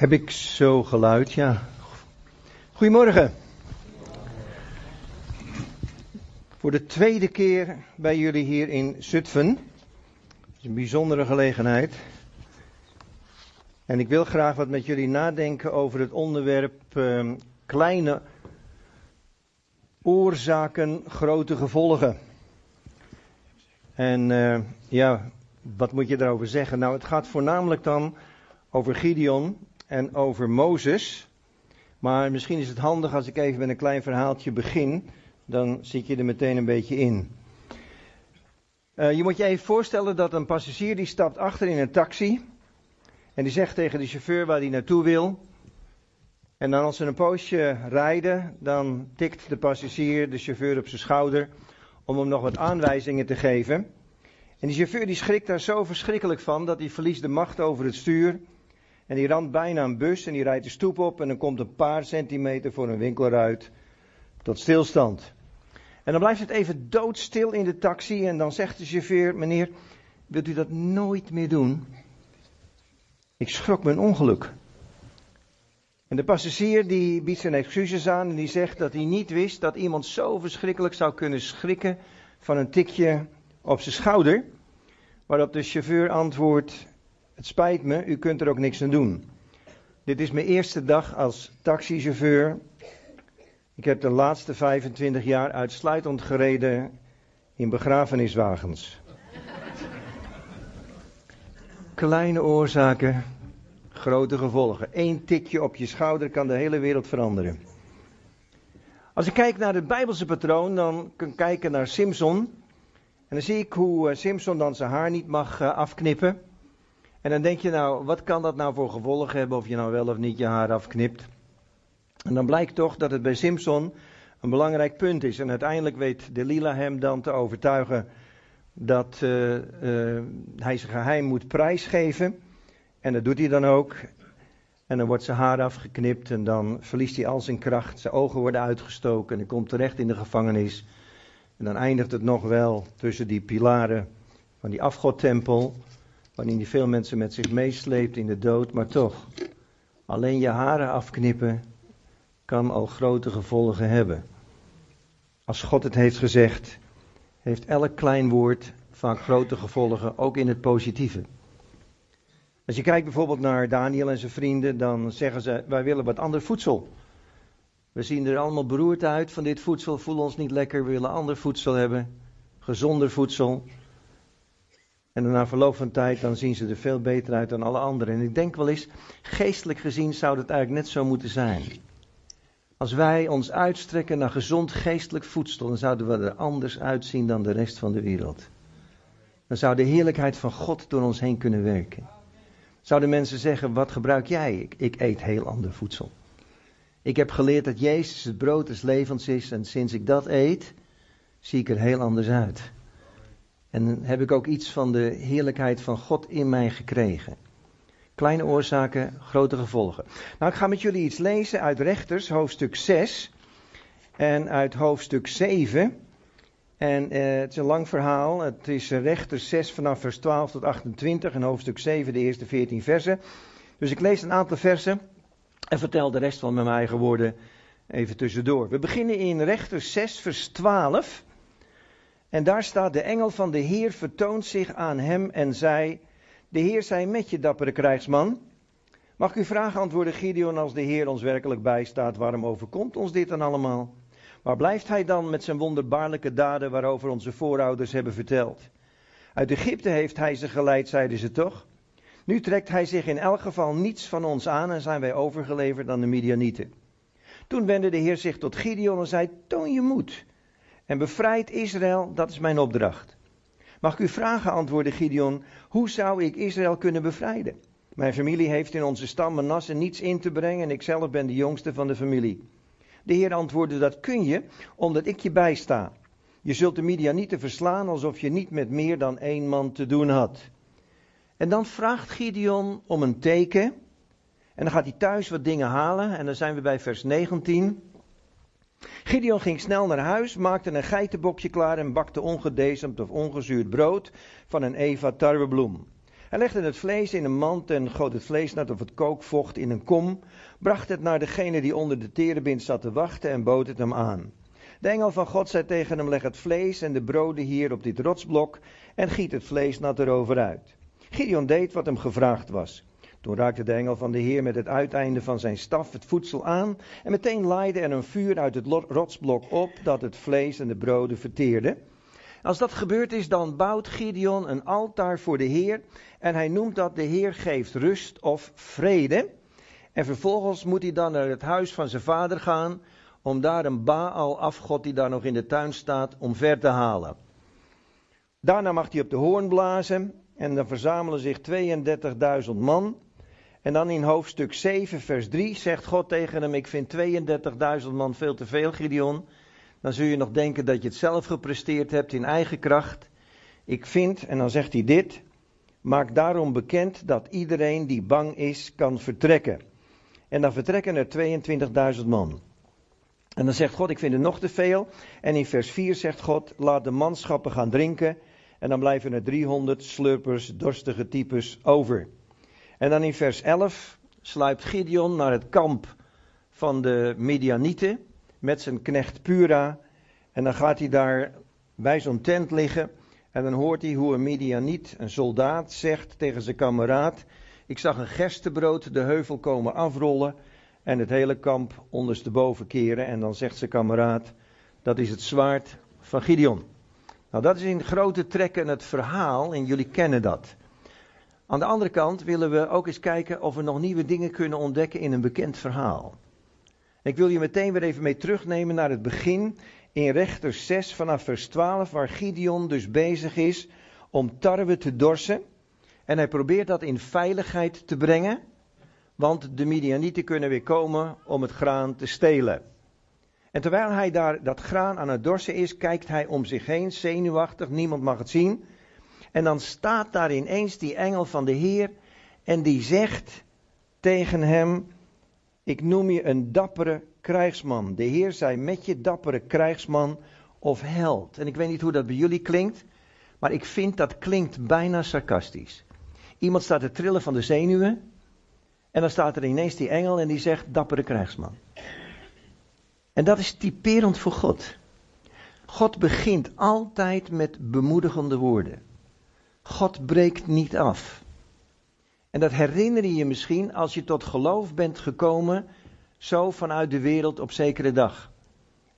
Heb ik zo geluid? Ja. Goedemorgen. Voor de tweede keer bij jullie hier in Zutphen. Dat is een bijzondere gelegenheid. En ik wil graag wat met jullie nadenken over het onderwerp eh, kleine oorzaken, grote gevolgen. En uh, ja, wat moet je daarover zeggen? Nou, het gaat voornamelijk dan over Gideon en over Mozes. Maar misschien is het handig als ik even met een klein verhaaltje begin. Dan zit je er meteen een beetje in. Uh, je moet je even voorstellen dat een passagier die stapt achter in een taxi. En die zegt tegen de chauffeur waar hij naartoe wil. En dan als ze een poosje rijden, dan tikt de passagier de chauffeur op zijn schouder om hem nog wat aanwijzingen te geven. En die chauffeur die schrikt daar zo verschrikkelijk van dat hij verliest de macht over het stuur. En die ramt bijna een bus en die rijdt de stoep op en dan komt een paar centimeter voor een winkelruit tot stilstand. En dan blijft het even doodstil in de taxi en dan zegt de chauffeur, meneer, wilt u dat nooit meer doen? Ik schrok een ongeluk. En de passagier die biedt zijn excuses aan en die zegt dat hij niet wist dat iemand zo verschrikkelijk zou kunnen schrikken van een tikje op zijn schouder. Waarop de chauffeur antwoordt, het spijt me, u kunt er ook niks aan doen. Dit is mijn eerste dag als taxichauffeur. Ik heb de laatste 25 jaar uitsluitend gereden in begrafeniswagens. Kleine oorzaken, grote gevolgen. Eén tikje op je schouder kan de hele wereld veranderen. Als ik kijk naar het Bijbelse patroon, dan kan ik kijken naar Simpson. En dan zie ik hoe eh, Simpson dan zijn haar niet mag eh, afknippen. En dan denk je nou, wat kan dat nou voor gevolgen hebben of je nou wel of niet je haar afknipt? En dan blijkt toch dat het bij Simpson een belangrijk punt is. En uiteindelijk weet Delilah hem dan te overtuigen dat uh, uh, hij zijn geheim moet prijsgeven. En dat doet hij dan ook. En dan wordt zijn haar afgeknipt en dan verliest hij al zijn kracht. Zijn ogen worden uitgestoken en hij komt terecht in de gevangenis. En dan eindigt het nog wel tussen die pilaren van die afgodtempel. Waarin hij veel mensen met zich meesleept in de dood. Maar toch, alleen je haren afknippen kan al grote gevolgen hebben. Als God het heeft gezegd, heeft elk klein woord vaak grote gevolgen, ook in het positieve. Als je kijkt bijvoorbeeld naar Daniel en zijn vrienden, dan zeggen ze: Wij willen wat ander voedsel. We zien er allemaal beroerd uit van dit voedsel, voelen ons niet lekker, we willen ander voedsel hebben, gezonder voedsel. En na verloop van tijd, dan zien ze er veel beter uit dan alle anderen. En ik denk wel eens, geestelijk gezien zou dat eigenlijk net zo moeten zijn. Als wij ons uitstrekken naar gezond geestelijk voedsel, dan zouden we er anders uitzien dan de rest van de wereld. Dan zou de heerlijkheid van God door ons heen kunnen werken. Zouden mensen zeggen, wat gebruik jij? Ik, ik eet heel ander voedsel. Ik heb geleerd dat Jezus het brood des levens is en sinds ik dat eet, zie ik er heel anders uit. En heb ik ook iets van de heerlijkheid van God in mij gekregen. Kleine oorzaken, grote gevolgen. Nou, ik ga met jullie iets lezen uit Rechters, hoofdstuk 6 en uit hoofdstuk 7. En eh, het is een lang verhaal. Het is Rechters 6 vanaf vers 12 tot 28 en hoofdstuk 7 de eerste 14 versen. Dus ik lees een aantal versen en vertel de rest van mijn eigen woorden even tussendoor. We beginnen in Rechters 6 vers 12. En daar staat de engel van de Heer vertoont zich aan hem en zei, de Heer zij met je dappere krijgsman. Mag ik u vragen, antwoordde Gideon, als de Heer ons werkelijk bijstaat, waarom overkomt ons dit dan allemaal? Waar blijft hij dan met zijn wonderbaarlijke daden waarover onze voorouders hebben verteld? Uit Egypte heeft hij ze geleid, zeiden ze toch? Nu trekt hij zich in elk geval niets van ons aan en zijn wij overgeleverd aan de Midianieten. Toen wendde de Heer zich tot Gideon en zei, toon je moed en bevrijd Israël, dat is mijn opdracht. Mag ik u vragen, antwoordde Gideon, hoe zou ik Israël kunnen bevrijden? Mijn familie heeft in onze stam Manasse niets in te brengen en ik zelf ben de jongste van de familie. De Heer antwoordde, dat kun je, omdat ik je bijsta. Je zult de Midianieten verslaan alsof je niet met meer dan één man te doen had. En dan vraagt Gideon om een teken. En dan gaat hij thuis wat dingen halen. En dan zijn we bij vers 19. Gideon ging snel naar huis, maakte een geitenbokje klaar en bakte ongedezemd of ongezuurd brood van een eva tarwebloem. Hij legde het vlees in een mand en goot het vleesnat of het kookvocht in een kom, bracht het naar degene die onder de terebint zat te wachten en bood het hem aan. De engel van God zei tegen hem: Leg het vlees en de broden hier op dit rotsblok en giet het vleesnat erover uit. Gideon deed wat hem gevraagd was. Toen raakte de engel van de Heer met het uiteinde van zijn staf het voedsel aan en meteen laaide er een vuur uit het rotsblok op dat het vlees en de broden verteerde. Als dat gebeurd is, dan bouwt Gideon een altaar voor de Heer en hij noemt dat de Heer geeft rust of vrede. En vervolgens moet hij dan naar het huis van zijn vader gaan om daar een Baal afgod die daar nog in de tuin staat omver te halen. Daarna mag hij op de hoorn blazen en dan verzamelen zich 32.000 man. En dan in hoofdstuk 7, vers 3 zegt God tegen hem: Ik vind 32.000 man veel te veel, Gideon. Dan zul je nog denken dat je het zelf gepresteerd hebt in eigen kracht. Ik vind, en dan zegt hij dit: Maak daarom bekend dat iedereen die bang is, kan vertrekken. En dan vertrekken er 22.000 man. En dan zegt God: Ik vind het nog te veel. En in vers 4 zegt God: Laat de manschappen gaan drinken. En dan blijven er 300 slurpers, dorstige types over. En dan in vers 11 sluipt Gideon naar het kamp van de Midianieten met zijn knecht Pura. En dan gaat hij daar bij zo'n tent liggen. En dan hoort hij hoe een Midianiet, een soldaat, zegt tegen zijn kameraad: Ik zag een gerstebrood de heuvel komen afrollen. En het hele kamp ondersteboven keren. En dan zegt zijn kameraad: Dat is het zwaard van Gideon. Nou, dat is in grote trekken het verhaal en jullie kennen dat. Aan de andere kant willen we ook eens kijken of we nog nieuwe dingen kunnen ontdekken in een bekend verhaal. Ik wil je meteen weer even mee terugnemen naar het begin in Rechter 6 vanaf vers 12, waar Gideon dus bezig is om tarwe te dorsen. En hij probeert dat in veiligheid te brengen, want de Midianieten kunnen weer komen om het graan te stelen. En terwijl hij daar dat graan aan het dorsen is, kijkt hij om zich heen, zenuwachtig, niemand mag het zien. En dan staat daar ineens die engel van de Heer en die zegt tegen hem, ik noem je een dappere krijgsman. De Heer zei met je dappere krijgsman of held. En ik weet niet hoe dat bij jullie klinkt, maar ik vind dat klinkt bijna sarcastisch. Iemand staat te trillen van de zenuwen en dan staat er ineens die engel en die zegt dappere krijgsman. En dat is typerend voor God. God begint altijd met bemoedigende woorden. God breekt niet af. En dat herinner je je misschien als je tot geloof bent gekomen, zo vanuit de wereld op zekere dag.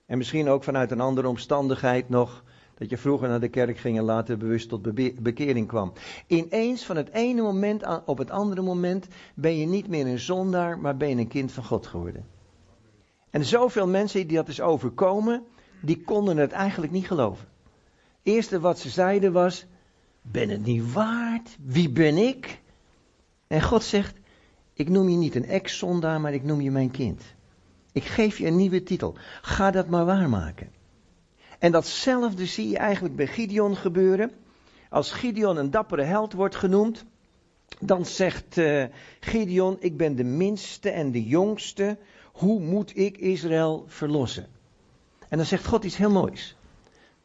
En misschien ook vanuit een andere omstandigheid nog, dat je vroeger naar de kerk ging en later bewust tot bekering kwam. Ineens van het ene moment op het andere moment ben je niet meer een zondaar, maar ben je een kind van God geworden. En zoveel mensen die dat is overkomen, die konden het eigenlijk niet geloven. Eerste wat ze zeiden was, ben het niet waard? Wie ben ik? En God zegt, ik noem je niet een ex-zondaar, maar ik noem je mijn kind. Ik geef je een nieuwe titel. Ga dat maar waarmaken. En datzelfde zie je eigenlijk bij Gideon gebeuren. Als Gideon een dappere held wordt genoemd, dan zegt uh, Gideon, ik ben de minste en de jongste hoe moet ik Israël verlossen? En dan zegt God iets heel moois.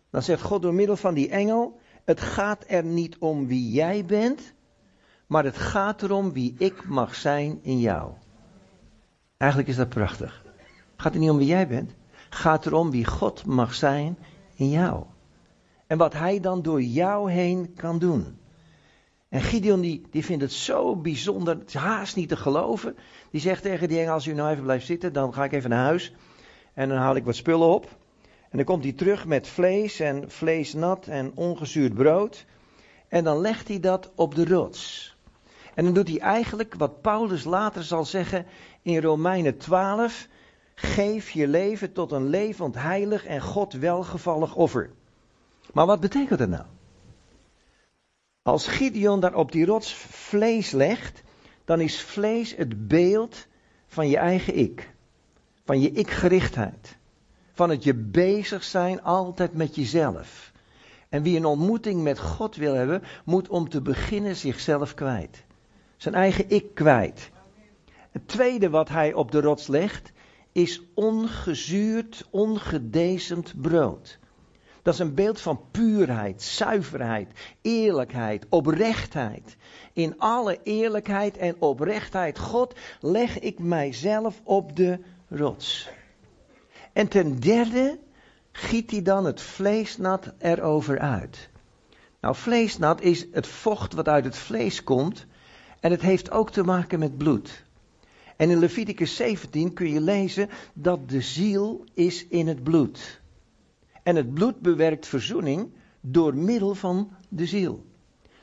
Dan zegt God door middel van die engel: Het gaat er niet om wie jij bent, maar het gaat erom wie ik mag zijn in jou. Eigenlijk is dat prachtig. Het gaat er niet om wie jij bent, het gaat erom wie God mag zijn in jou. En wat hij dan door jou heen kan doen. En Gideon die, die vindt het zo bijzonder, het haast niet te geloven. Die zegt tegen die engel, als u nou even blijft zitten, dan ga ik even naar huis. En dan haal ik wat spullen op. En dan komt hij terug met vlees en vleesnat en ongezuurd brood. En dan legt hij dat op de rots. En dan doet hij eigenlijk wat Paulus later zal zeggen in Romeinen 12. Geef je leven tot een levend, heilig en God welgevallig offer. Maar wat betekent dat nou? Als Gideon daar op die rots vlees legt, dan is vlees het beeld van je eigen ik. Van je ikgerichtheid. Van het je bezig zijn altijd met jezelf. En wie een ontmoeting met God wil hebben, moet om te beginnen zichzelf kwijt. Zijn eigen ik kwijt. Het tweede wat hij op de rots legt, is ongezuurd, ongedezemd brood. Dat is een beeld van puurheid, zuiverheid, eerlijkheid, oprechtheid. In alle eerlijkheid en oprechtheid, God, leg ik mijzelf op de rots. En ten derde giet hij dan het vleesnat erover uit. Nou, vleesnat is het vocht wat uit het vlees komt. En het heeft ook te maken met bloed. En in Leviticus 17 kun je lezen dat de ziel is in het bloed. En het bloed bewerkt verzoening door middel van de ziel.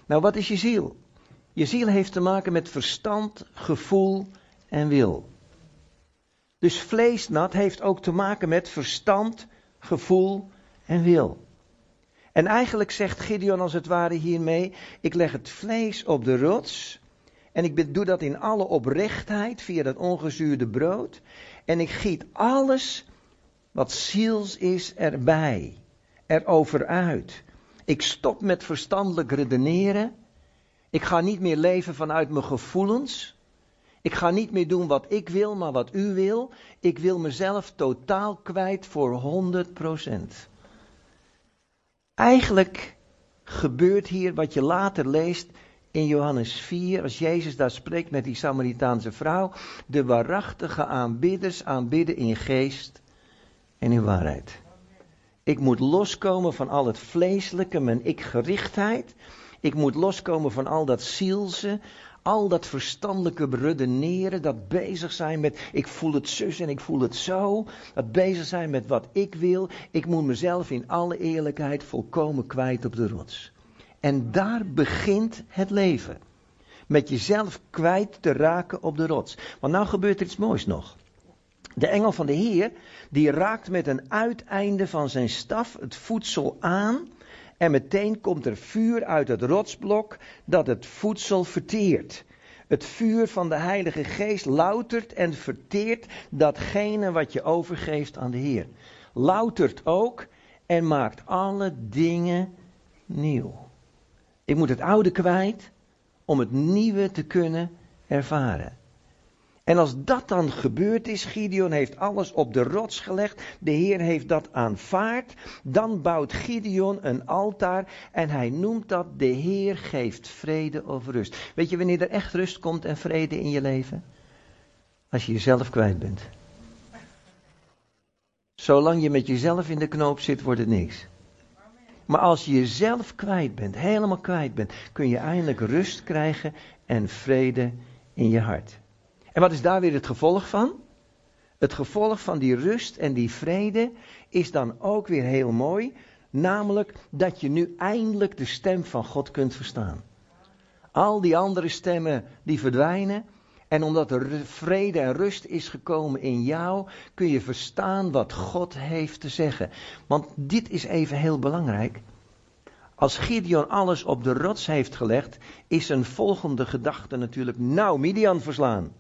Nou, wat is je ziel? Je ziel heeft te maken met verstand, gevoel en wil. Dus vleesnat heeft ook te maken met verstand, gevoel en wil. En eigenlijk zegt Gideon als het ware hiermee: ik leg het vlees op de rots. En ik doe dat in alle oprechtheid via dat ongezuurde brood. En ik giet alles wat ziels is erbij, erover uit. Ik stop met verstandelijk redeneren. Ik ga niet meer leven vanuit mijn gevoelens. Ik ga niet meer doen wat ik wil, maar wat u wil. Ik wil mezelf totaal kwijt voor 100%. Eigenlijk gebeurt hier wat je later leest in Johannes 4, als Jezus daar spreekt met die Samaritaanse vrouw. De waarachtige aanbidders aanbidden in geest en in waarheid. Ik moet loskomen van al het vleeselijke, mijn ik-gerichtheid. Ik moet loskomen van al dat zielse, al dat verstandelijke redeneren, dat bezig zijn met ik voel het zus en ik voel het zo, dat bezig zijn met wat ik wil. Ik moet mezelf in alle eerlijkheid volkomen kwijt op de rots. En daar begint het leven. Met jezelf kwijt te raken op de rots. Want nou gebeurt er iets moois nog. De engel van de Heer, die raakt met een uiteinde van zijn staf het voedsel aan. En meteen komt er vuur uit het rotsblok dat het voedsel verteert. Het vuur van de Heilige Geest loutert en verteert datgene wat je overgeeft aan de Heer. Loutert ook en maakt alle dingen nieuw. Ik moet het oude kwijt om het nieuwe te kunnen ervaren. En als dat dan gebeurd is, Gideon heeft alles op de rots gelegd, de Heer heeft dat aanvaard, dan bouwt Gideon een altaar en hij noemt dat de Heer geeft vrede of rust. Weet je wanneer er echt rust komt en vrede in je leven? Als je jezelf kwijt bent. Zolang je met jezelf in de knoop zit, wordt het niks. Maar als je jezelf kwijt bent, helemaal kwijt bent, kun je eindelijk rust krijgen en vrede in je hart. En wat is daar weer het gevolg van? Het gevolg van die rust en die vrede is dan ook weer heel mooi, namelijk dat je nu eindelijk de stem van God kunt verstaan. Al die andere stemmen die verdwijnen, en omdat er vrede en rust is gekomen in jou, kun je verstaan wat God heeft te zeggen. Want dit is even heel belangrijk. Als Gideon alles op de rots heeft gelegd, is een volgende gedachte natuurlijk, nou, Midian verslaan.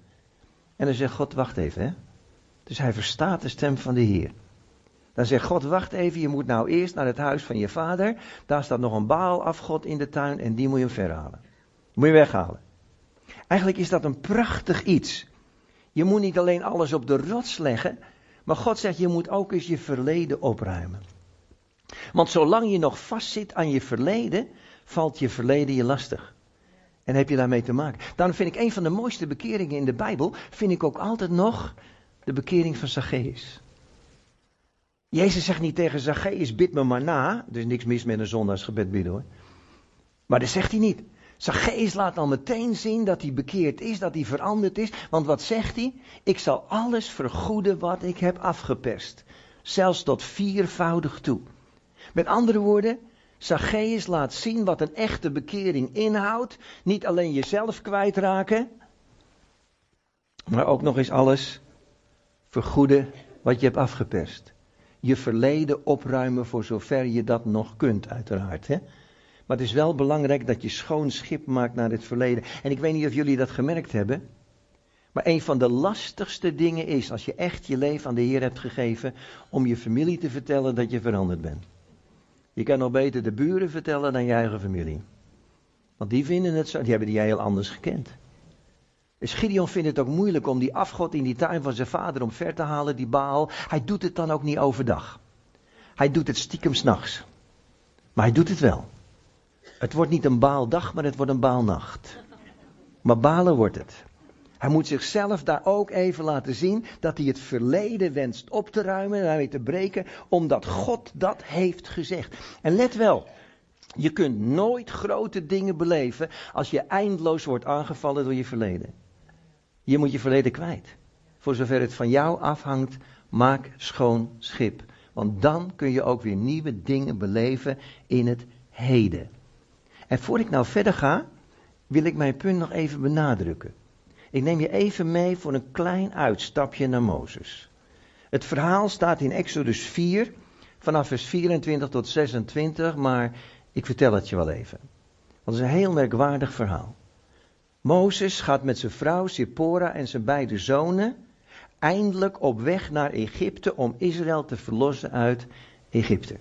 En dan zegt God, wacht even, hè. Dus hij verstaat de stem van de Heer. Dan zegt God, wacht even, je moet nou eerst naar het huis van je vader. Daar staat nog een baal afgod in de tuin en die moet je hem verhalen. Moet je weghalen. Eigenlijk is dat een prachtig iets. Je moet niet alleen alles op de rots leggen, maar God zegt je moet ook eens je verleden opruimen. Want zolang je nog vastzit aan je verleden, valt je verleden je lastig. En heb je daarmee te maken. Daarom vind ik een van de mooiste bekeringen in de Bijbel, vind ik ook altijd nog de bekering van Zacchaeus. Jezus zegt niet tegen Zacchaeus, bid me maar na. Er is niks mis met een zondagsgebed bidden hoor. Maar dat zegt hij niet. Zacchaeus laat al meteen zien dat hij bekeerd is, dat hij veranderd is. Want wat zegt hij? Ik zal alles vergoeden wat ik heb afgeperst. Zelfs tot viervoudig toe. Met andere woorden, Zacchaeus laat zien wat een echte bekering inhoudt. Niet alleen jezelf kwijtraken, maar ook nog eens alles vergoeden wat je hebt afgeperst. Je verleden opruimen voor zover je dat nog kunt, uiteraard. Hè? Maar het is wel belangrijk dat je schoon schip maakt naar het verleden. En ik weet niet of jullie dat gemerkt hebben. Maar een van de lastigste dingen is, als je echt je leven aan de Heer hebt gegeven, om je familie te vertellen dat je veranderd bent. Je kan nog beter de buren vertellen dan je eigen familie. Want die vinden het zo, die hebben die heel anders gekend. Dus Gideon vindt het ook moeilijk om die afgod in die tuin van zijn vader omver te halen, die baal. Hij doet het dan ook niet overdag. Hij doet het stiekem s'nachts. Maar hij doet het wel. Het wordt niet een baaldag, maar het wordt een baalnacht. Maar balen wordt het. Hij moet zichzelf daar ook even laten zien dat hij het verleden wenst op te ruimen en daarmee te breken, omdat God dat heeft gezegd. En let wel, je kunt nooit grote dingen beleven als je eindeloos wordt aangevallen door je verleden. Je moet je verleden kwijt. Voor zover het van jou afhangt, maak schoon schip. Want dan kun je ook weer nieuwe dingen beleven in het heden. En voor ik nou verder ga, wil ik mijn punt nog even benadrukken. Ik neem je even mee voor een klein uitstapje naar Mozes. Het verhaal staat in Exodus 4, vanaf vers 24 tot 26, maar ik vertel het je wel even. Want het is een heel merkwaardig verhaal. Mozes gaat met zijn vrouw Sippora en zijn beide zonen eindelijk op weg naar Egypte om Israël te verlossen uit Egypte.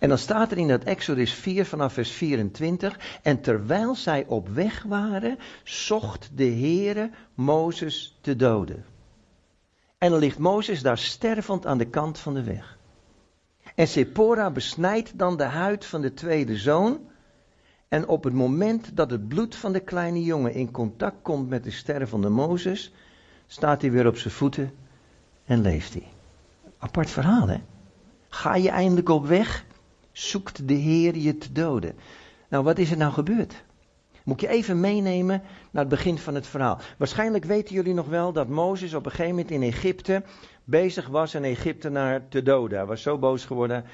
En dan staat er in dat Exodus 4 vanaf vers 24. En terwijl zij op weg waren, zocht de Heere Mozes te doden. En dan ligt Mozes daar stervend aan de kant van de weg. En Sephora besnijdt dan de huid van de tweede zoon. En op het moment dat het bloed van de kleine jongen in contact komt met de stervende Mozes, staat hij weer op zijn voeten en leeft hij. Apart verhaal, hè? Ga je eindelijk op weg? Zoekt de Heer je te doden. Nou, wat is er nou gebeurd? Moet je even meenemen naar het begin van het verhaal. Waarschijnlijk weten jullie nog wel dat Mozes op een gegeven moment in Egypte bezig was een Egyptenaar te doden. Hij was zo boos geworden,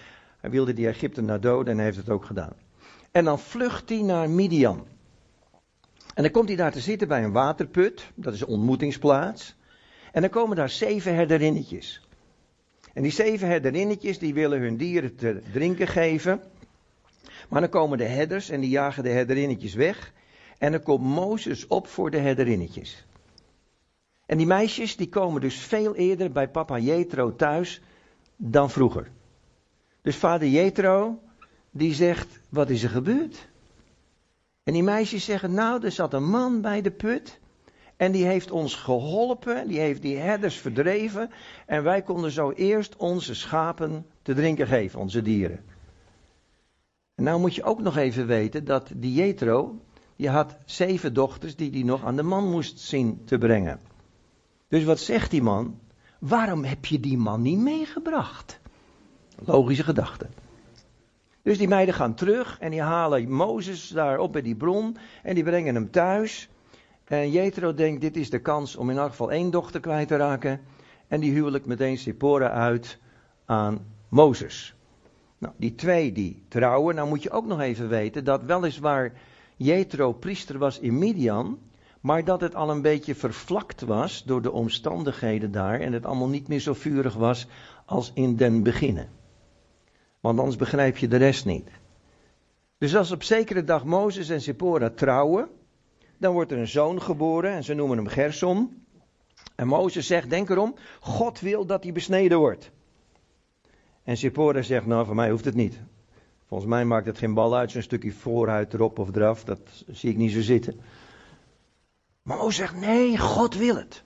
hij wilde die Egyptenaar doden en hij heeft het ook gedaan. En dan vlucht hij naar Midian. En dan komt hij daar te zitten bij een waterput, dat is een ontmoetingsplaats. En dan komen daar zeven herderinnetjes. En die zeven herderinnetjes die willen hun dieren te drinken geven. Maar dan komen de herders en die jagen de herderinnetjes weg. En dan komt Mozes op voor de herderinnetjes. En die meisjes die komen dus veel eerder bij papa Jetro thuis dan vroeger. Dus vader Jetro die zegt, wat is er gebeurd? En die meisjes zeggen, nou, er zat een man bij de put. En die heeft ons geholpen, die heeft die herders verdreven. En wij konden zo eerst onze schapen te drinken geven, onze dieren. En nou moet je ook nog even weten dat die die had zeven dochters die hij nog aan de man moest zien te brengen. Dus wat zegt die man? Waarom heb je die man niet meegebracht? Logische gedachte. Dus die meiden gaan terug en die halen Mozes daar op bij die bron en die brengen hem thuis. En Jethro denkt, dit is de kans om in elk geval één dochter kwijt te raken. En die huwelijk meteen Sippora uit aan Mozes. Nou, die twee die trouwen, nou moet je ook nog even weten dat weliswaar Jethro priester was in Midian, maar dat het al een beetje vervlakt was door de omstandigheden daar en het allemaal niet meer zo vurig was als in den beginnen. Want anders begrijp je de rest niet. Dus als op zekere dag Mozes en Sippora trouwen, dan wordt er een zoon geboren en ze noemen hem Gersom. En Mozes zegt, denk erom, God wil dat hij besneden wordt. En Sippora zegt, nou voor mij hoeft het niet. Volgens mij maakt het geen bal uit, zo'n stukje vooruit erop of eraf, dat zie ik niet zo zitten. Maar Mozes zegt, nee, God wil het.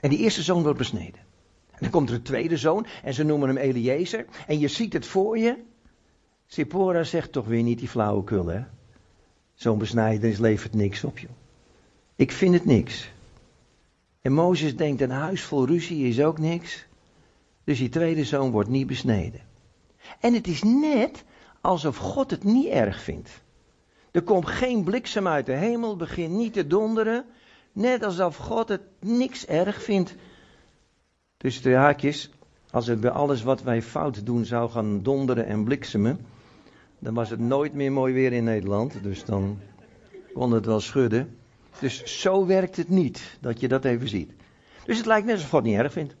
En die eerste zoon wordt besneden. En dan komt er een tweede zoon en ze noemen hem Eliezer. En je ziet het voor je. Sippora zegt toch weer niet die flauwekul, hè? Zo'n besnijdenis levert niks op, joh. Ik vind het niks. En Mozes denkt, een huis vol ruzie is ook niks. Dus die tweede zoon wordt niet besneden. En het is net alsof God het niet erg vindt. Er komt geen bliksem uit de hemel, begint niet te donderen. Net alsof God het niks erg vindt. Dus de haakjes, als het bij alles wat wij fout doen zou gaan donderen en bliksemen, dan was het nooit meer mooi weer in Nederland. Dus dan kon het wel schudden. Dus zo werkt het niet, dat je dat even ziet. Dus het lijkt net alsof God niet erg vindt.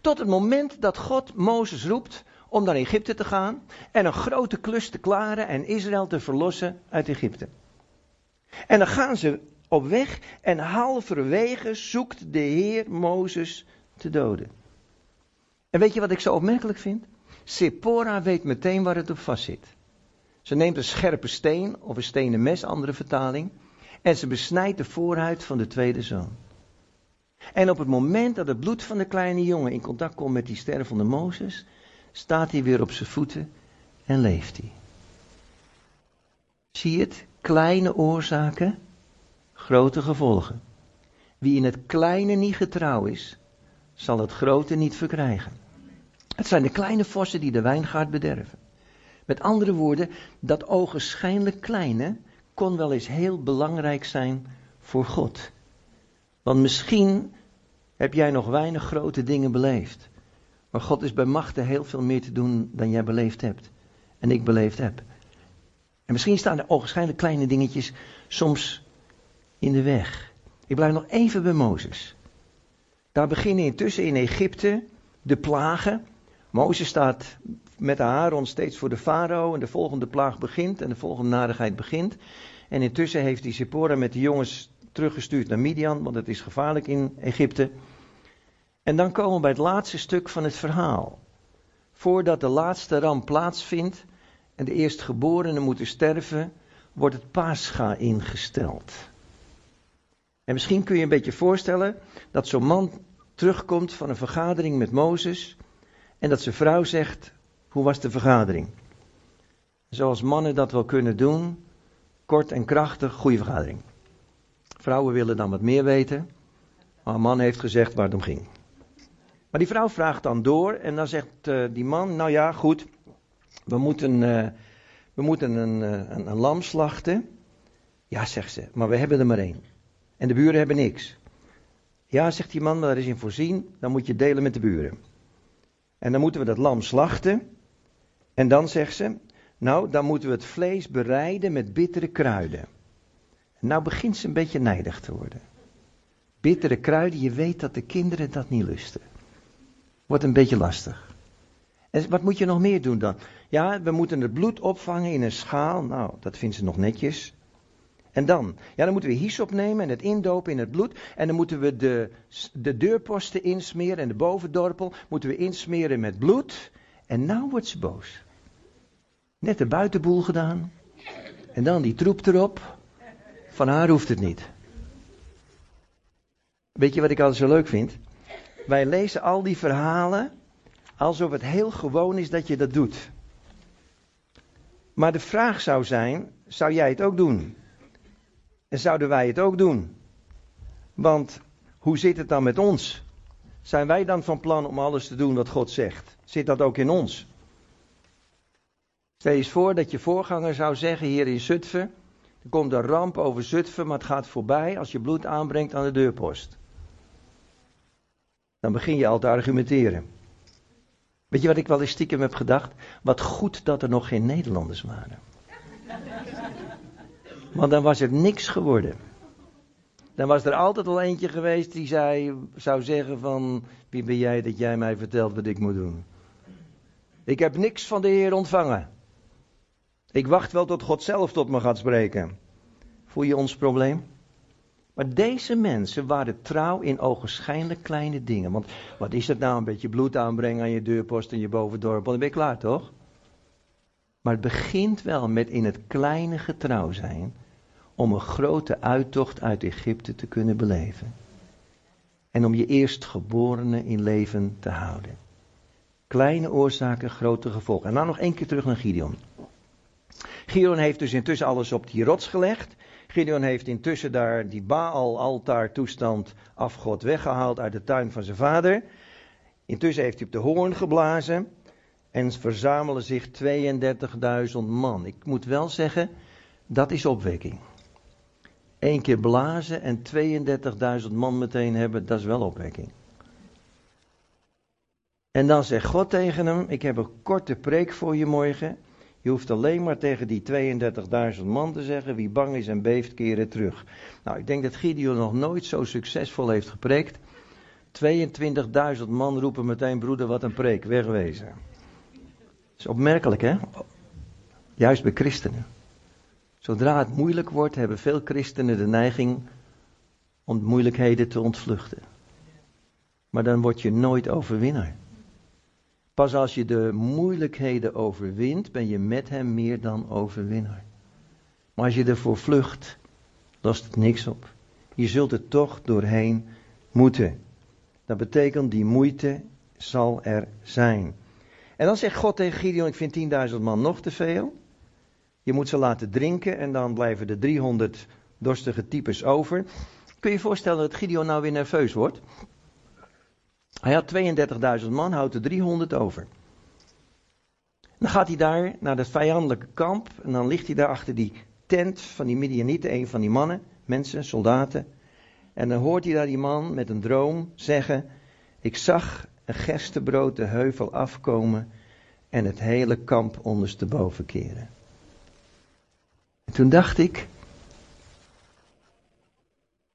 Tot het moment dat God Mozes roept om naar Egypte te gaan en een grote klus te klaren en Israël te verlossen uit Egypte. En dan gaan ze op weg en halverwege zoekt de Heer Mozes te doden. En weet je wat ik zo opmerkelijk vind? Sephora weet meteen waar het op vast zit. Ze neemt een scherpe steen of een stenen mes, andere vertaling. En ze besnijdt de voorhuid van de tweede zoon. En op het moment dat het bloed van de kleine jongen in contact komt met die stervende Mozes, staat hij weer op zijn voeten en leeft hij. Zie het? Kleine oorzaken, grote gevolgen. Wie in het kleine niet getrouw is, zal het grote niet verkrijgen. Het zijn de kleine vossen die de wijngaard bederven. Met andere woorden, dat ogenschijnlijk kleine kon wel eens heel belangrijk zijn voor God. Want misschien heb jij nog weinig grote dingen beleefd. Maar God is bij machten heel veel meer te doen dan jij beleefd hebt. En ik beleefd heb. En misschien staan er ogenschijnlijk kleine dingetjes soms in de weg. Ik blijf nog even bij Mozes. Daar beginnen intussen in Egypte de plagen. Mozes staat met Aaron steeds voor de farao en de volgende plaag begint en de volgende narigheid begint. En intussen heeft hij Zippora met de jongens teruggestuurd naar Midian, want het is gevaarlijk in Egypte. En dan komen we bij het laatste stuk van het verhaal. Voordat de laatste ramp plaatsvindt en de eerstgeborenen moeten sterven, wordt het Pascha ingesteld. En misschien kun je een beetje voorstellen dat zo'n man terugkomt van een vergadering met Mozes en dat zijn vrouw zegt: Hoe was de vergadering? Zoals mannen dat wel kunnen doen, kort en krachtig, goede vergadering. Vrouwen willen dan wat meer weten, maar een man heeft gezegd waar het om ging. Maar die vrouw vraagt dan door en dan zegt uh, die man: Nou ja, goed, we moeten, uh, we moeten een, uh, een, een lam slachten. Ja, zegt ze, maar we hebben er maar één. En de buren hebben niks. Ja, zegt die man, maar daar is in voorzien, dan moet je delen met de buren. En dan moeten we dat lam slachten. En dan zegt ze, nou, dan moeten we het vlees bereiden met bittere kruiden. En nou begint ze een beetje nijdig te worden. Bittere kruiden, je weet dat de kinderen dat niet lusten. Wordt een beetje lastig. En wat moet je nog meer doen dan? Ja, we moeten het bloed opvangen in een schaal. Nou, dat vindt ze nog netjes. En dan? Ja, dan moeten we hyssop nemen en het indopen in het bloed. En dan moeten we de, de deurposten insmeren en de bovendorpel moeten we insmeren met bloed. En nou wordt ze boos. Net de buitenboel gedaan. En dan die troep erop. Van haar hoeft het niet. Weet je wat ik altijd zo leuk vind? Wij lezen al die verhalen alsof het heel gewoon is dat je dat doet. Maar de vraag zou zijn: zou jij het ook doen? En zouden wij het ook doen? Want hoe zit het dan met ons? Zijn wij dan van plan om alles te doen wat God zegt? Zit dat ook in ons? Stel je eens voor dat je voorganger zou zeggen hier in Zutphen. Er komt een ramp over Zutphen, maar het gaat voorbij als je bloed aanbrengt aan de deurpost. Dan begin je al te argumenteren. Weet je wat ik wel eens stiekem heb gedacht? Wat goed dat er nog geen Nederlanders waren. Want dan was er niks geworden. Dan was er altijd al eentje geweest die zei, zou zeggen van, wie ben jij dat jij mij vertelt wat ik moet doen? Ik heb niks van de Heer ontvangen. Ik wacht wel tot God zelf tot me gaat spreken. Voel je ons probleem? Maar deze mensen waren trouw in ogenschijnlijk kleine dingen. Want wat is het nou, een beetje bloed aanbrengen aan je deurpost en je bovendorp, dan ben je klaar toch? Maar het begint wel met in het kleine getrouw zijn om een grote uittocht uit Egypte te kunnen beleven. En om je eerstgeborene in leven te houden. Kleine oorzaken, grote gevolgen. En dan nog één keer terug naar Gideon. Gideon heeft dus intussen alles op die rots gelegd. Gideon heeft intussen daar die Baal-altaar toestand afgod weggehaald uit de tuin van zijn vader. Intussen heeft hij op de hoorn geblazen. En verzamelen zich 32.000 man. Ik moet wel zeggen, dat is opwekking. Eén keer blazen en 32.000 man meteen hebben, dat is wel opwekking. En dan zegt God tegen hem: Ik heb een korte preek voor je morgen. Je hoeft alleen maar tegen die 32.000 man te zeggen: Wie bang is en beeft, keren terug. Nou, ik denk dat Gideon nog nooit zo succesvol heeft gepreekt. 22.000 man roepen meteen: Broeder, wat een preek, wegwezen. Is opmerkelijk, hè? Juist bij christenen. Zodra het moeilijk wordt, hebben veel christenen de neiging om moeilijkheden te ontvluchten. Maar dan word je nooit overwinnaar. Pas als je de moeilijkheden overwint, ben je met hem meer dan overwinnaar. Maar als je ervoor vlucht, lost het niks op. Je zult er toch doorheen moeten. Dat betekent, die moeite zal er zijn. En dan zegt God tegen Gideon, ik vind 10.000 man nog te veel. Je moet ze laten drinken en dan blijven de 300 dorstige types over. Kun je je voorstellen dat Gideon nou weer nerveus wordt? Hij had 32.000 man, houdt er 300 over. Dan gaat hij daar naar het vijandelijke kamp en dan ligt hij daar achter die tent van die Midianieten, een van die mannen, mensen, soldaten. En dan hoort hij daar die man met een droom zeggen: Ik zag een gerstebrood de heuvel afkomen en het hele kamp ondersteboven keren. En toen dacht ik,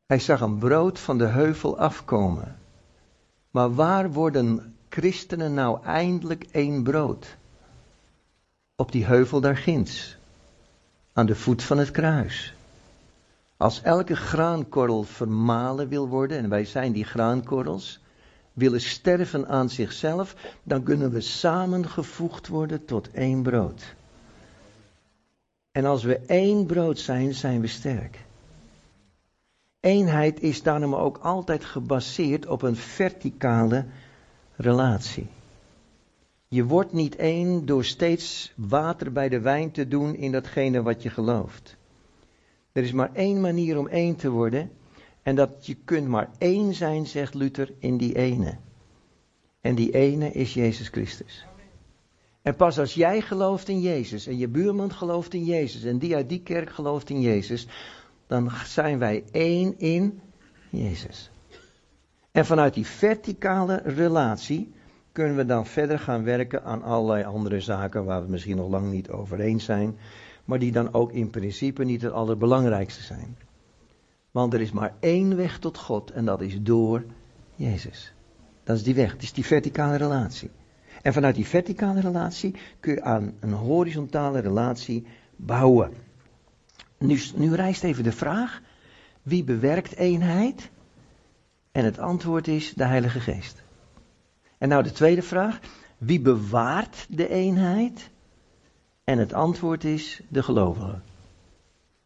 hij zag een brood van de heuvel afkomen. Maar waar worden christenen nou eindelijk één brood? Op die heuvel daar ginds, aan de voet van het kruis. Als elke graankorrel vermalen wil worden, en wij zijn die graankorrels, willen sterven aan zichzelf, dan kunnen we samengevoegd worden tot één brood. En als we één brood zijn, zijn we sterk. Eenheid is daarom ook altijd gebaseerd op een verticale relatie. Je wordt niet één door steeds water bij de wijn te doen in datgene wat je gelooft. Er is maar één manier om één te worden. En dat je kunt maar één zijn, zegt Luther, in die ene. En die ene is Jezus Christus. En pas als jij gelooft in Jezus en je buurman gelooft in Jezus en die uit die kerk gelooft in Jezus, dan zijn wij één in Jezus. En vanuit die verticale relatie kunnen we dan verder gaan werken aan allerlei andere zaken waar we misschien nog lang niet over eens zijn, maar die dan ook in principe niet het allerbelangrijkste zijn. Want er is maar één weg tot God en dat is door Jezus. Dat is die weg, het is die verticale relatie. En vanuit die verticale relatie kun je aan een horizontale relatie bouwen. Nu, nu rijst even de vraag: wie bewerkt eenheid? En het antwoord is de Heilige Geest. En nou de tweede vraag: wie bewaart de eenheid? En het antwoord is de gelovigen.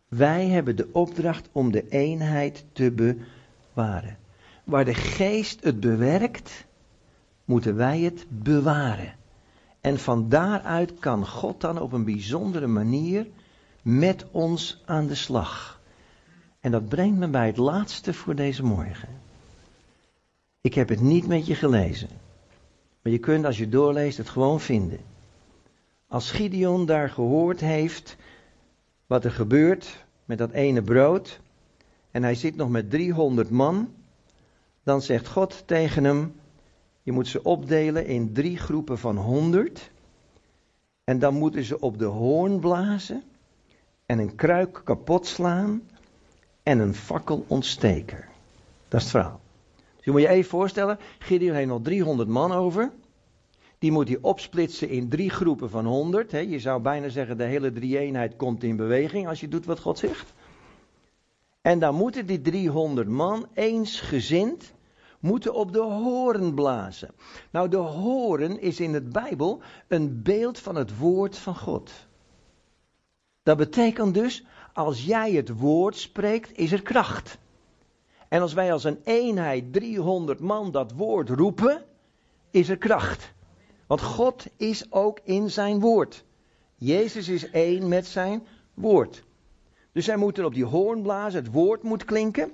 Wij hebben de opdracht om de eenheid te bewaren. Waar de geest het bewerkt, moeten wij het bewaren. En van daaruit kan God dan op een bijzondere manier met ons aan de slag. En dat brengt me bij het laatste voor deze morgen. Ik heb het niet met je gelezen. Maar je kunt als je doorleest het gewoon vinden. Als Gideon daar gehoord heeft wat er gebeurt met dat ene brood. En hij zit nog met 300 man. Dan zegt God tegen hem: Je moet ze opdelen in drie groepen van 100. En dan moeten ze op de hoorn blazen. En een kruik kapot slaan. En een fakkel ontsteken. Dat is het verhaal. Dus je moet je even voorstellen: Gideon heeft nog 300 man over. Die moet hij opsplitsen in drie groepen van 100. Je zou bijna zeggen, de hele drie-eenheid komt in beweging als je doet wat God zegt. En dan moeten die 300 man eensgezind moeten op de horen blazen. Nou, de horen is in het Bijbel een beeld van het woord van God. Dat betekent dus, als jij het woord spreekt, is er kracht. En als wij als een eenheid 300 man dat woord roepen, is er kracht. Want God is ook in zijn woord. Jezus is één met zijn woord. Dus zij moeten op die hoorn blazen, het woord moet klinken.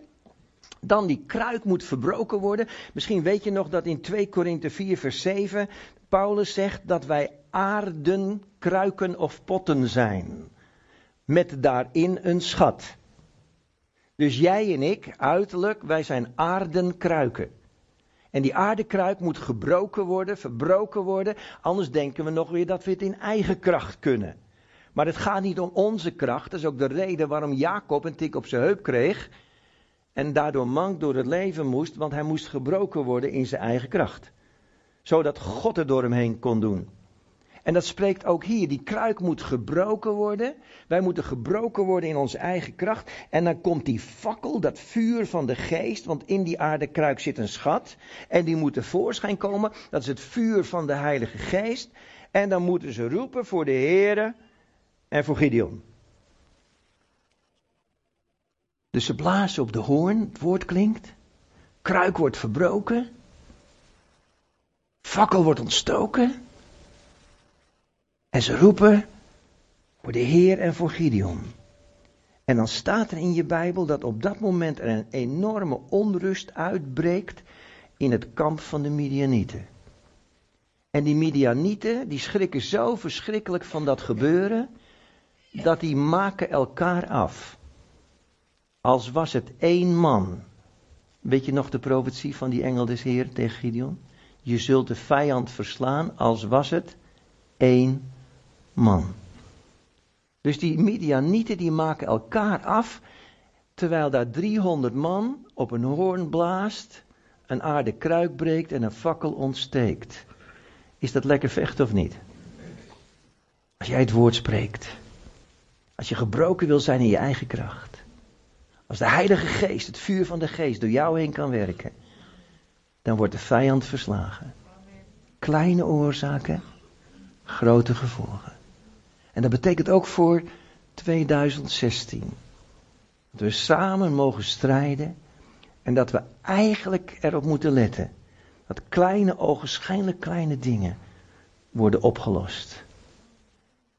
Dan die kruik moet verbroken worden. Misschien weet je nog dat in 2 Korinthe 4 vers 7 Paulus zegt dat wij aarden, kruiken of potten zijn. Met daarin een schat. Dus jij en ik, uiterlijk, wij zijn aarden, kruiken. En die aardekruik moet gebroken worden, verbroken worden. Anders denken we nog weer dat we het in eigen kracht kunnen. Maar het gaat niet om onze kracht. Dat is ook de reden waarom Jacob een tik op zijn heup kreeg. En daardoor mank door het leven moest, want hij moest gebroken worden in zijn eigen kracht. Zodat God het door hem heen kon doen. En dat spreekt ook hier. Die kruik moet gebroken worden. Wij moeten gebroken worden in onze eigen kracht. En dan komt die fakkel, dat vuur van de geest. Want in die aardekruik zit een schat. En die moet tevoorschijn komen. Dat is het vuur van de Heilige Geest. En dan moeten ze roepen voor de Heeren en voor Gideon. Dus ze blazen op de hoorn, het woord klinkt. Kruik wordt verbroken. Fakkel wordt ontstoken. En ze roepen Voor de Heer en voor Gideon. En dan staat er in je Bijbel dat op dat moment er een enorme onrust uitbreekt in het kamp van de Midianieten. En die Midianieten, die schrikken zo verschrikkelijk van dat gebeuren, dat die maken elkaar af. Als was het één man. Weet je nog de profetie van die engel des Heer tegen Gideon? Je zult de vijand verslaan als was het één man. Dus die Midianieten die maken elkaar af, terwijl daar 300 man op een hoorn blaast, een aarde kruik breekt en een fakkel ontsteekt. Is dat lekker vechten of niet? Als jij het woord spreekt. Als je gebroken wil zijn in je eigen kracht. Als de Heilige Geest, het vuur van de Geest, door jou heen kan werken. Dan wordt de vijand verslagen. Kleine oorzaken, grote gevolgen. En dat betekent ook voor 2016. Dat we samen mogen strijden en dat we eigenlijk erop moeten letten dat kleine, ogenschijnlijk kleine dingen worden opgelost.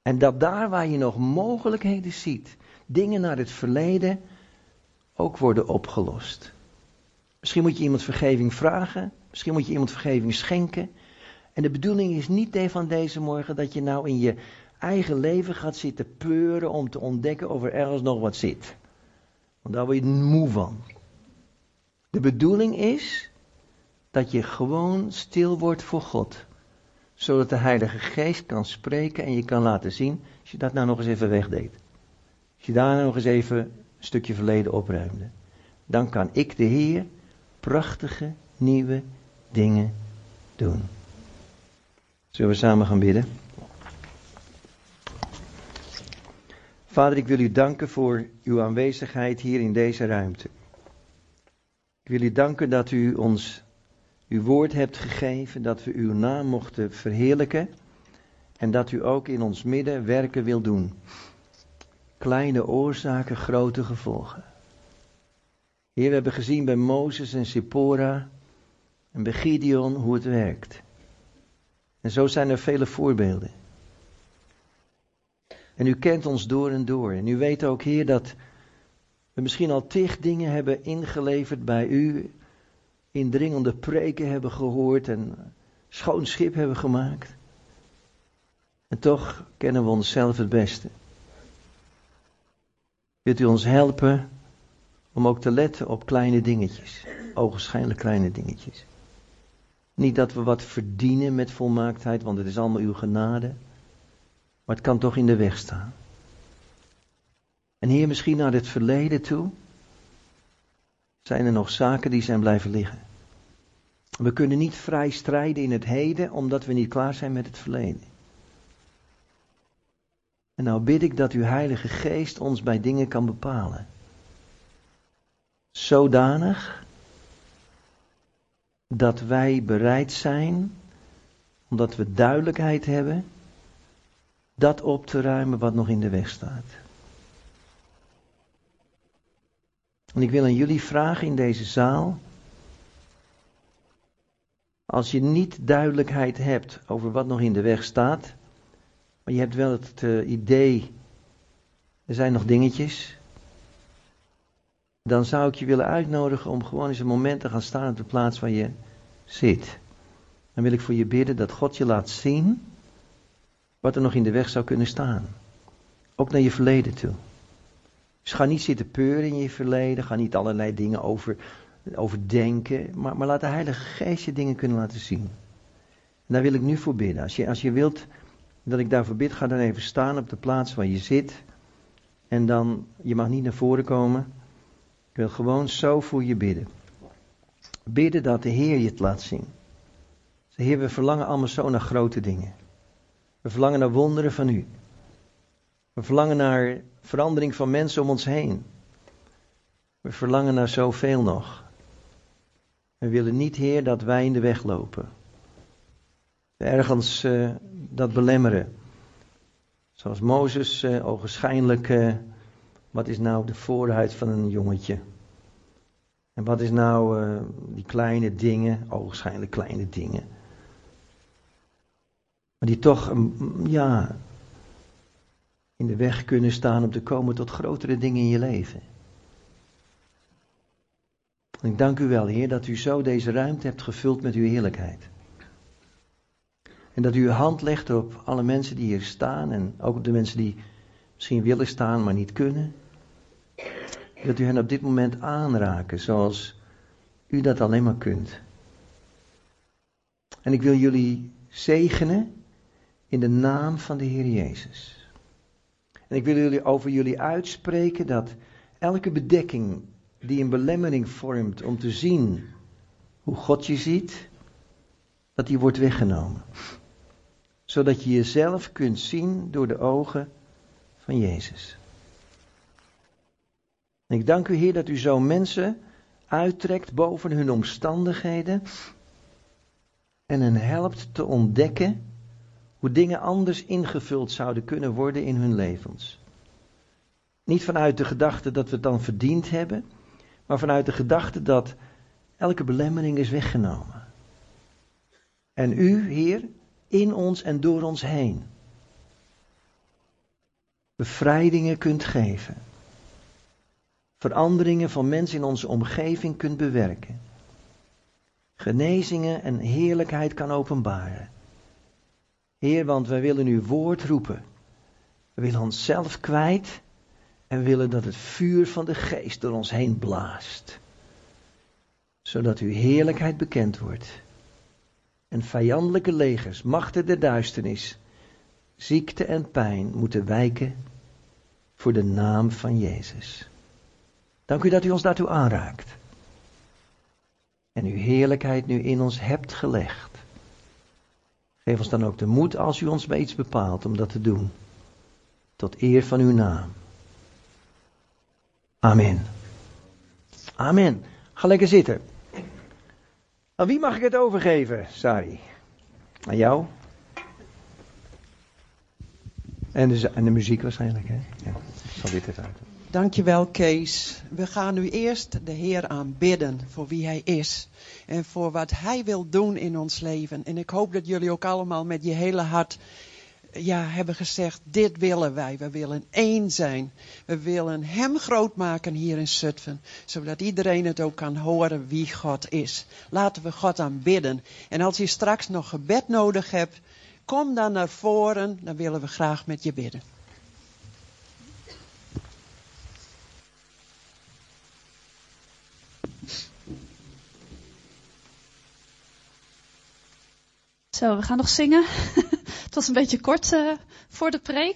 En dat daar waar je nog mogelijkheden ziet, dingen naar het verleden ook worden opgelost. Misschien moet je iemand vergeving vragen, misschien moet je iemand vergeving schenken. En de bedoeling is niet van deze morgen dat je nou in je eigen leven gaat zitten peuren om te ontdekken of er ergens nog wat zit. Want daar word je moe van. De bedoeling is dat je gewoon stil wordt voor God. Zodat de Heilige Geest kan spreken en je kan laten zien, als je dat nou nog eens even wegdeed. Als je daar nou nog eens even een stukje verleden opruimde. Dan kan ik de Heer prachtige nieuwe dingen doen. Zullen we samen gaan bidden? Vader, ik wil u danken voor uw aanwezigheid hier in deze ruimte. Ik wil u danken dat u ons uw woord hebt gegeven, dat we uw naam mochten verheerlijken en dat u ook in ons midden werken wil doen. Kleine oorzaken, grote gevolgen. Heer, we hebben gezien bij Mozes en Sippora en bij Gideon hoe het werkt. En zo zijn er vele voorbeelden. En u kent ons door en door. En u weet ook, Heer, dat we misschien al tig dingen hebben ingeleverd bij u. Indringende preken hebben gehoord en schoon schip hebben gemaakt. En toch kennen we onszelf het beste. Wilt u ons helpen om ook te letten op kleine dingetjes, ogenschijnlijk kleine dingetjes. Niet dat we wat verdienen met volmaaktheid, want het is allemaal uw genade. Maar het kan toch in de weg staan. En hier misschien naar het verleden toe. Zijn er nog zaken die zijn blijven liggen. We kunnen niet vrij strijden in het heden, omdat we niet klaar zijn met het verleden. En nou bid ik dat uw Heilige Geest ons bij dingen kan bepalen. Zodanig dat wij bereid zijn, omdat we duidelijkheid hebben, dat op te ruimen wat nog in de weg staat. En ik wil aan jullie vragen in deze zaal. Als je niet duidelijkheid hebt over wat nog in de weg staat, maar je hebt wel het uh, idee, er zijn nog dingetjes, dan zou ik je willen uitnodigen om gewoon eens een moment te gaan staan op de plaats waar je zit. Dan wil ik voor je bidden dat God je laat zien wat er nog in de weg zou kunnen staan. Ook naar je verleden toe. Dus ga niet zitten peuren in je verleden, ga niet allerlei dingen over, overdenken, maar, maar laat de Heilige Geest je dingen kunnen laten zien. En daar wil ik nu voor bidden. Als je, als je wilt dat ik daarvoor bid, ga dan even staan op de plaats waar je zit. En dan, je mag niet naar voren komen. Ik wil gewoon zo voor je bidden. Bidden dat de Heer je het laat zien. Heer, we verlangen allemaal zo naar grote dingen. We verlangen naar wonderen van u. We verlangen naar verandering van mensen om ons heen. We verlangen naar zoveel nog. We willen niet, Heer, dat wij in de weg lopen. Ergens uh, dat belemmeren. Zoals Mozes uh, wat is nou de voorhuid van een jongetje? En wat is nou die kleine dingen, ogenschijnlijk kleine dingen? Maar die toch, ja, in de weg kunnen staan om te komen tot grotere dingen in je leven. En ik dank u wel, Heer, dat u zo deze ruimte hebt gevuld met uw heerlijkheid. En dat u uw hand legt op alle mensen die hier staan en ook op de mensen die misschien willen staan, maar niet kunnen. Dat u hen op dit moment aanraken zoals u dat alleen maar kunt. En ik wil jullie zegenen in de naam van de Heer Jezus. En ik wil jullie over jullie uitspreken dat elke bedekking die een belemmering vormt om te zien hoe God je ziet, dat die wordt weggenomen. Zodat je jezelf kunt zien door de ogen van Jezus. Ik dank u Heer dat u zo mensen uittrekt boven hun omstandigheden en hen helpt te ontdekken hoe dingen anders ingevuld zouden kunnen worden in hun levens. Niet vanuit de gedachte dat we het dan verdiend hebben, maar vanuit de gedachte dat elke belemmering is weggenomen. En u, Heer, in ons en door ons heen bevrijdingen kunt geven. Veranderingen van mensen in onze omgeving kunt bewerken. Genezingen en heerlijkheid kan openbaren. Heer, want wij willen uw woord roepen. We willen onszelf kwijt en willen dat het vuur van de geest door ons heen blaast. Zodat uw heerlijkheid bekend wordt. En vijandelijke legers, machten der duisternis, ziekte en pijn moeten wijken voor de naam van Jezus. Dank u dat u ons daartoe aanraakt. En uw heerlijkheid nu in ons hebt gelegd. Geef ons dan ook de moed als u ons bij iets bepaalt om dat te doen. Tot eer van uw naam. Amen. Amen. Ga lekker zitten. Aan wie mag ik het overgeven, Sari? Aan jou? En de, de muziek waarschijnlijk, hè? Ja, zal dit even uit. Dankjewel, Kees. We gaan nu eerst de Heer aanbidden voor wie Hij is. En voor wat Hij wil doen in ons leven. En ik hoop dat jullie ook allemaal met je hele hart ja, hebben gezegd, dit willen wij. We willen één zijn. We willen Hem groot maken hier in Zutphen. Zodat iedereen het ook kan horen wie God is. Laten we God aanbidden. En als je straks nog gebed nodig hebt, kom dan naar voren. Dan willen we graag met je bidden. Zo, we gaan nog zingen. Het was een beetje kort uh, voor de preek.